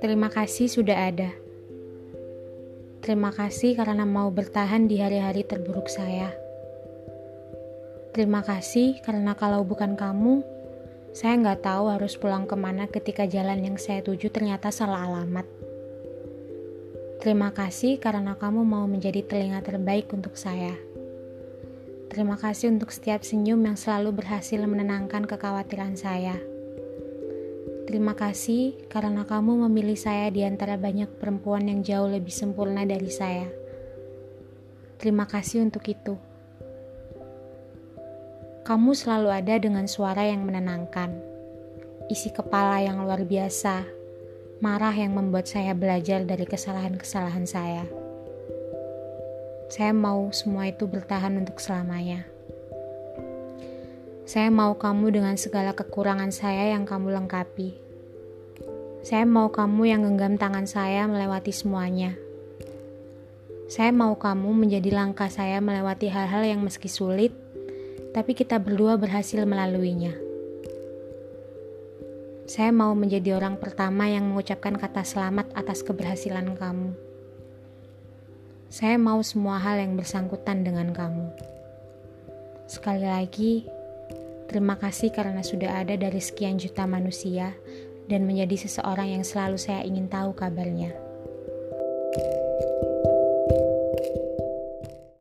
Terima kasih sudah ada. Terima kasih karena mau bertahan di hari-hari terburuk saya. Terima kasih karena kalau bukan kamu, saya nggak tahu harus pulang ke mana ketika jalan yang saya tuju ternyata salah alamat. Terima kasih karena kamu mau menjadi telinga terbaik untuk saya. Terima kasih untuk setiap senyum yang selalu berhasil menenangkan kekhawatiran saya. Terima kasih karena kamu memilih saya di antara banyak perempuan yang jauh lebih sempurna dari saya. Terima kasih untuk itu. Kamu selalu ada dengan suara yang menenangkan, isi kepala yang luar biasa, marah yang membuat saya belajar dari kesalahan-kesalahan saya. Saya mau semua itu bertahan untuk selamanya. Saya mau kamu dengan segala kekurangan saya yang kamu lengkapi. Saya mau kamu yang genggam tangan saya melewati semuanya. Saya mau kamu menjadi langkah saya melewati hal-hal yang meski sulit, tapi kita berdua berhasil melaluinya. Saya mau menjadi orang pertama yang mengucapkan kata selamat atas keberhasilan kamu. Saya mau semua hal yang bersangkutan dengan kamu. Sekali lagi, Terima kasih karena sudah ada dari sekian juta manusia dan menjadi seseorang yang selalu saya ingin tahu kabarnya.